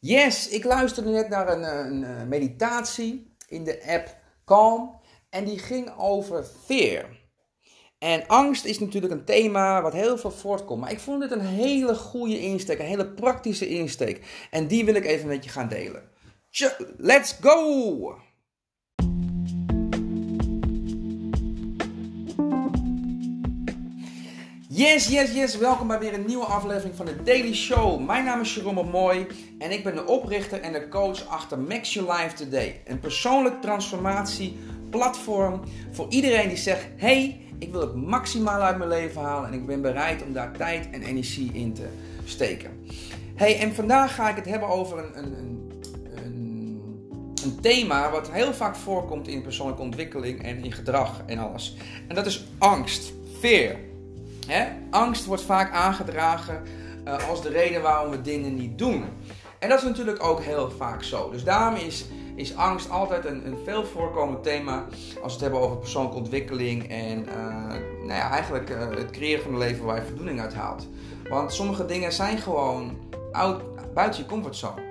Yes, ik luisterde net naar een, een, een meditatie in de app Calm en die ging over fear. En angst is natuurlijk een thema wat heel veel voortkomt. Maar ik vond het een hele goede insteek, een hele praktische insteek. En die wil ik even met je gaan delen. Let's go! Yes, yes, yes. Welkom bij weer een nieuwe aflevering van de Daily Show. Mijn naam is Jerome Mooi en ik ben de oprichter en de coach achter Max Your Life Today. Een persoonlijk transformatieplatform voor iedereen die zegt: hey, ik wil het maximaal uit mijn leven halen en ik ben bereid om daar tijd en energie in te steken. Hey, en vandaag ga ik het hebben over een, een, een, een thema wat heel vaak voorkomt in persoonlijke ontwikkeling en in gedrag en alles. En dat is angst, fear. Hè? Angst wordt vaak aangedragen uh, als de reden waarom we dingen niet doen. En dat is natuurlijk ook heel vaak zo. Dus daarom is, is angst altijd een, een veel voorkomend thema als we het hebben over persoonlijke ontwikkeling en uh, nou ja, eigenlijk uh, het creëren van een leven waar je voldoening uit haalt. Want sommige dingen zijn gewoon buiten je comfortzone.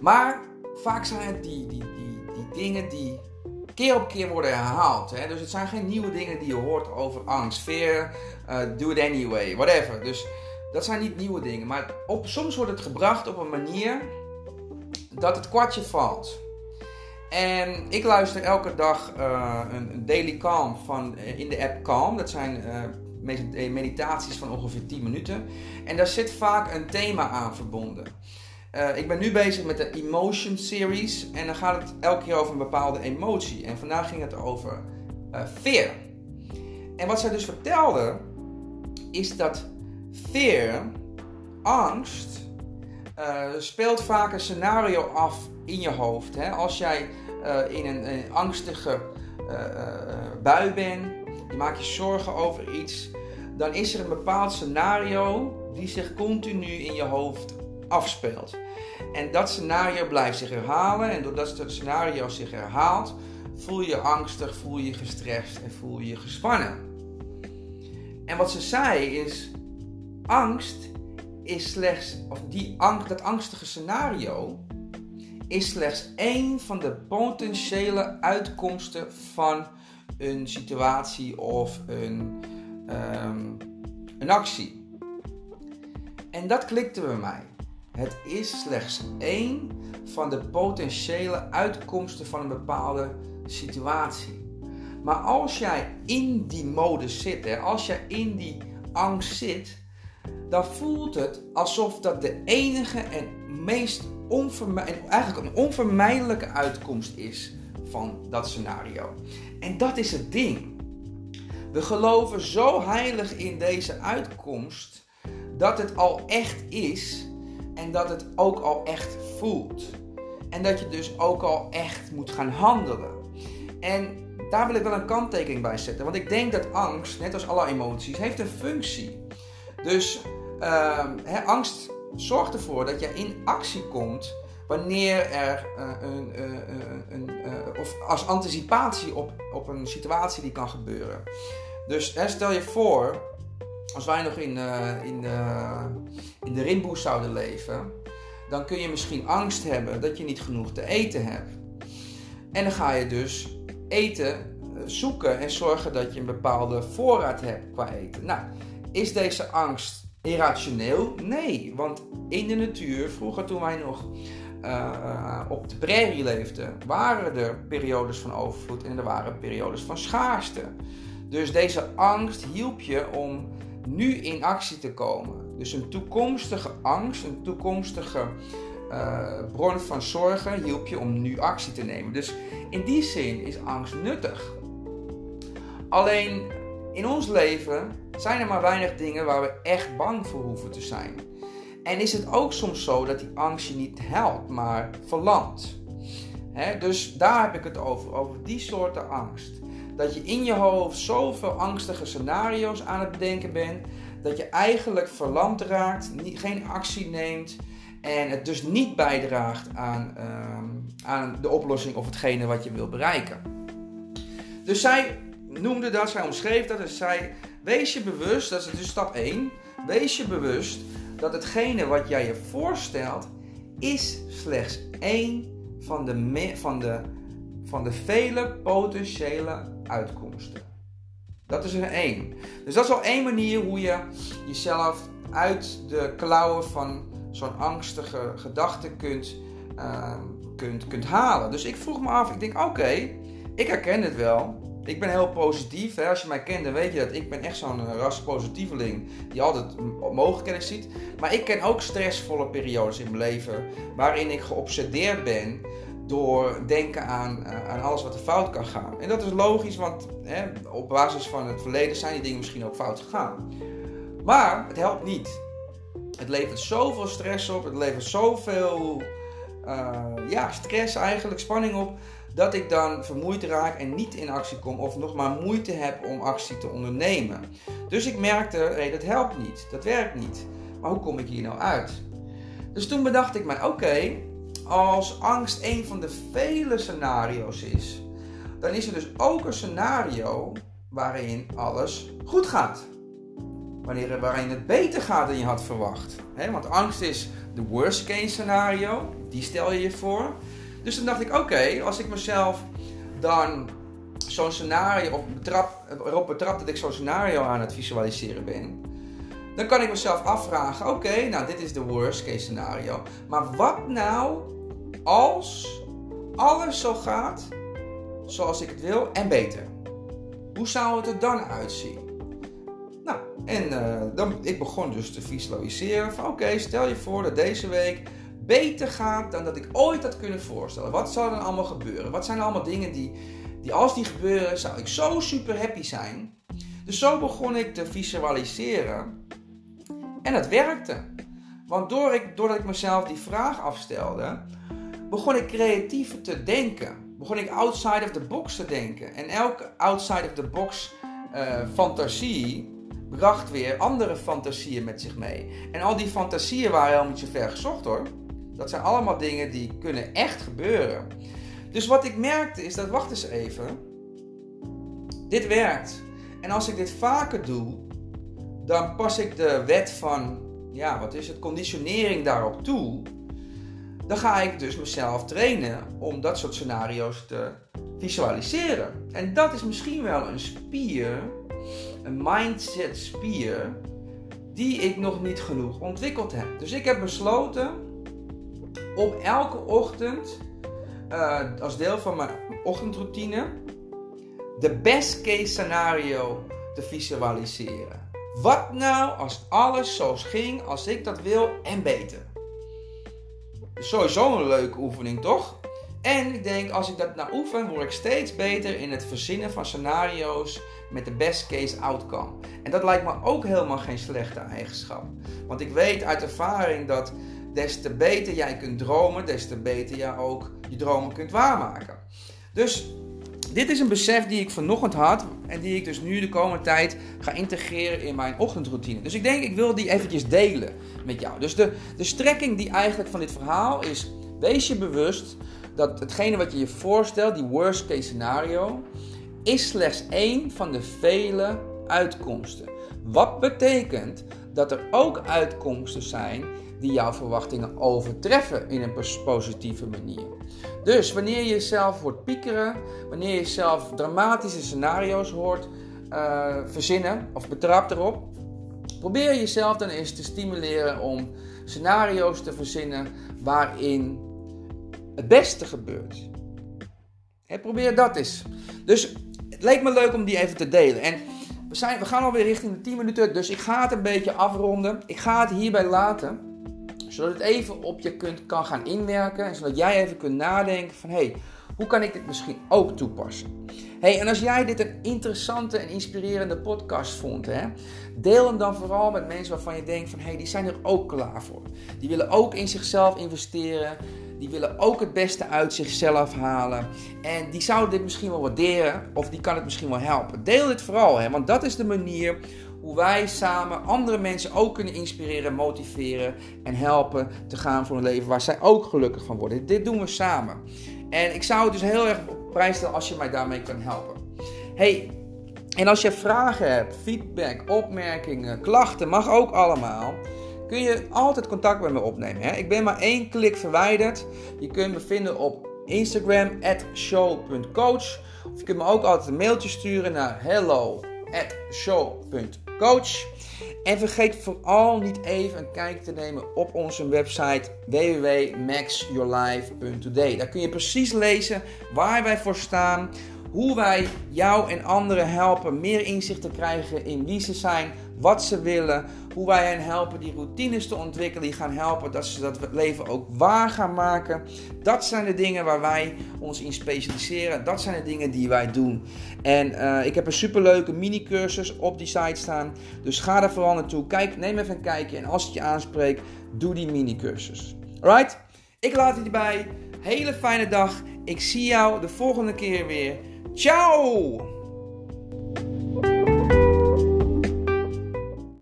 Maar vaak zijn het die, die, die, die dingen die keer op keer worden herhaald. Hè? Dus het zijn geen nieuwe dingen die je hoort over angst, fear, uh, do it anyway, whatever. Dus dat zijn niet nieuwe dingen. Maar op, soms wordt het gebracht op een manier dat het kwartje valt. En ik luister elke dag uh, een, daily calm van, uh, in de app Calm. Dat zijn meditaties van ongeveer 10 minuten. En daar zit vaak een thema aan verbonden. Uh, ik ben nu bezig met de Emotion Series en dan gaat het elke keer over een bepaalde emotie. En vandaag ging het over uh, fear. En wat zij dus vertelde, is dat fear, angst, uh, speelt vaak een scenario af in je hoofd. Hè? Als jij in een, een angstige bui bent, je maakt je zorgen over iets, dan is er een bepaald scenario die zich continu in je hoofd afspeelt. En dat scenario blijft zich herhalen. En doordat het scenario zich herhaalt, voel je angstig, voel je gestrest en voel je gespannen. En wat ze zei is: angst is slechts, of die angst, dat angstige scenario is slechts één van de potentiële uitkomsten van een situatie of een, um, een actie. En dat klikte bij mij. Het is slechts één van de potentiële uitkomsten van een bepaalde situatie. Maar als jij in die mode zit, hè, als jij in die angst zit, dan voelt het alsof dat de enige en meest eigenlijk een onvermijdelijke uitkomst is van dat scenario. En dat is het ding. We geloven zo heilig in deze uitkomst dat het al echt is en dat het ook al echt voelt. En dat je dus ook al echt moet gaan handelen. En daar wil ik wel een kanttekening bij zetten. Want ik denk dat angst, net als alle emoties, heeft een functie. Dus uh, angst zorgt ervoor dat je in actie komt wanneer er uh, een, uh, een of als anticipatie op, op een situatie die kan gebeuren. Dus stel je voor als wij nog in, uh, in, uh, in de rimboes zouden leven, dan kun je misschien angst hebben dat je niet genoeg te eten hebt. En dan ga je dus eten eh, zoeken en zorgen dat je een bepaalde voorraad hebt qua eten. Nou, is deze angst irrationeel? Nee, want in de natuur, vroeger toen wij nog op de prairie leefden, waren er periodes van overvloed en er waren periodes van schaarste. Dus deze angst hielp je om nu in actie te komen. Dus een toekomstige angst, een toekomstige uh, bron van zorgen hielp je om nu actie te nemen. Dus in die zin is angst nuttig. Alleen in ons leven zijn er maar weinig dingen waar we echt bang voor hoeven te zijn. En is het ook soms zo dat die angst je niet helpt, maar verlamt. dus daar heb ik het over, over die soorten angst dat je in je hoofd zoveel angstige scenario's aan het bedenken bent, dat je eigenlijk verlamd raakt, geen actie neemt en het dus niet bijdraagt aan, ehm, aan de oplossing of hetgene wat je wil bereiken. Dus zij noemde dat, zij omschreef dat en zei: Wees je bewust, dat is dus stap 1, wees je bewust dat hetgene wat jij je voorstelt is slechts één van de, van de, van de vele potentiële uitkomsten. Dat is er één. Dus dat is al één manier hoe je jezelf uit de klauwen van zo'n angstige gedachte kunt, uh, kunt, kunt halen. Dus ik vroeg me af, ik denk oké, ik herken het wel. Ik ben heel positief. Hè? Als je mij kent, dan weet je dat ik ben echt zo'n raspositieveling die altijd mogelijkheden ziet. Maar ik ken ook stressvolle periodes in mijn leven waarin ik geobsedeerd ben door denken aan, uh, aan alles wat er fout kan gaan. En dat is logisch, want hè, op basis van het verleden zijn die dingen misschien ook fout gegaan. Maar het helpt niet. Het levert zoveel stress op, het levert zoveel uh, ja, stress eigenlijk, spanning op, dat ik dan vermoeid raak en niet in actie kom of nog maar moeite heb om actie te ondernemen. Dus ik merkte, hé, dat helpt niet, dat werkt niet. Maar hoe kom ik hier nou uit? Dus toen bedacht ik me, oké, als angst een van de vele scenario's is, dan is er dus ook een scenario waarin alles goed gaat. Wanneer, waarin het beter gaat dan je had verwacht. want angst is de worst case scenario, die stel je je voor. Dus dan dacht ik, oké, als ik mezelf dan zo'n scenario op betrap, erop betrap dat ik zo'n scenario aan het visualiseren ben, dan kan ik mezelf afvragen: oké, nou dit is de worst case scenario. Maar wat nou als alles zo gaat zoals ik het wil en beter? Hoe zou het er dan uitzien? Nou, en uh, dan, ik begon dus te visualiseren van oké, stel je voor dat deze week beter gaat dan dat ik ooit had kunnen voorstellen. Wat zou er dan allemaal gebeuren? Wat zijn allemaal dingen die, die als die gebeuren, zou ik zo super happy zijn? Dus zo begon ik te visualiseren. En het werkte. Want door ik, doordat ik mezelf die vraag afstelde, begon ik creatiever te denken. Begon ik outside of the box te denken. En elke outside of the box uh, fantasie bracht weer andere fantasieën met zich mee. En al die fantasieën waren helemaal niet zo ver gezocht hoor. Dat zijn allemaal dingen die kunnen echt gebeuren. Dus wat ik merkte is dat, wacht eens even, dit werkt. En als ik dit vaker doe, dan pas ik de wet van, ja, wat is het, conditionering daarop toe. Dan ga ik dus mezelf trainen om dat soort scenario's te visualiseren. En dat is misschien wel een spier, een mindset spier, die ik nog niet genoeg ontwikkeld heb. Dus ik heb besloten om elke ochtend, uh, als deel van mijn ochtendroutine, de best case scenario te visualiseren. Wat nou als alles zo ging als ik dat wil en beter? Sowieso een leuke oefening, toch? En ik denk, als ik dat nou oefen, word ik steeds beter in het verzinnen van scenario's met de best case outcome. En dat lijkt me ook helemaal geen slechte eigenschap. Want ik weet uit ervaring dat des te beter jij kunt dromen, des te beter jij ook je dromen kunt waarmaken. Dus dit is een besef die ik vanochtend had en die ik dus nu de komende tijd ga integreren in mijn ochtendroutine. Dus ik denk, ik wil die eventjes delen met jou. Dus de, de strekking die eigenlijk van dit verhaal is, wees je bewust dat hetgene wat je je voorstelt, die worst case scenario, is slechts één van de vele uitkomsten. Wat betekent dat er ook uitkomsten zijn die jouw verwachtingen overtreffen in een positieve manier. Dus wanneer je jezelf hoort piekeren, wanneer je jezelf dramatische scenario's hoort uh, verzinnen of betrapt erop, probeer jezelf dan eens te stimuleren om scenario's te verzinnen waarin het beste gebeurt. probeer dat eens. Dus het leek me leuk om die even te delen. En we, zijn, we gaan alweer richting de 10 minuten, dus ik ga het een beetje afronden. Ik ga het hierbij laten zodat het even op je kunt, kan gaan inwerken. En zodat jij even kunt nadenken van... Hey, hoe kan ik dit misschien ook toepassen? Hey, en als jij dit een interessante en inspirerende podcast vond, hè, deel hem dan vooral met mensen waarvan je denkt van, hey, die zijn er ook klaar voor. Die willen ook in zichzelf investeren. Die willen ook het beste uit zichzelf halen. En die zouden dit misschien wel waarderen of die kan het misschien wel helpen. Deel dit vooral, hè, want dat is de manier hoe wij samen andere mensen ook kunnen inspireren, motiveren en helpen te gaan voor een leven waar zij ook gelukkig van worden. Dit doen we samen. En ik zou het dus heel erg op prijs stellen als je mij daarmee kan helpen. Hey, en als je vragen hebt, feedback, opmerkingen, klachten, mag ook allemaal. kun je altijd contact met me opnemen. Hè? Ik ben maar één klik verwijderd. Je kunt me vinden op Instagram, show.coach. Of je kunt me ook altijd een mailtje sturen naar hello@show.coach. En vergeet vooral niet even een kijk te nemen op onze website www.maxyourlife.today. Daar kun je precies lezen waar wij voor staan, hoe wij jou en anderen helpen meer inzicht te krijgen in wie ze zijn, wat ze willen, hoe wij hen helpen die routines te ontwikkelen, die gaan helpen dat ze dat leven ook waar gaan maken. Dat zijn de dingen waar wij ons in specialiseren. Dat zijn de dingen die wij doen. En uh, ik heb een superleuke mini-cursus op die site staan. Dus ga daar vooral naartoe. Kijk, neem even een kijkje. En als het je aanspreekt, doe die mini-cursus. Alright? Ik laat het hierbij. Hele fijne dag. Ik zie jou de volgende keer weer. Ciao!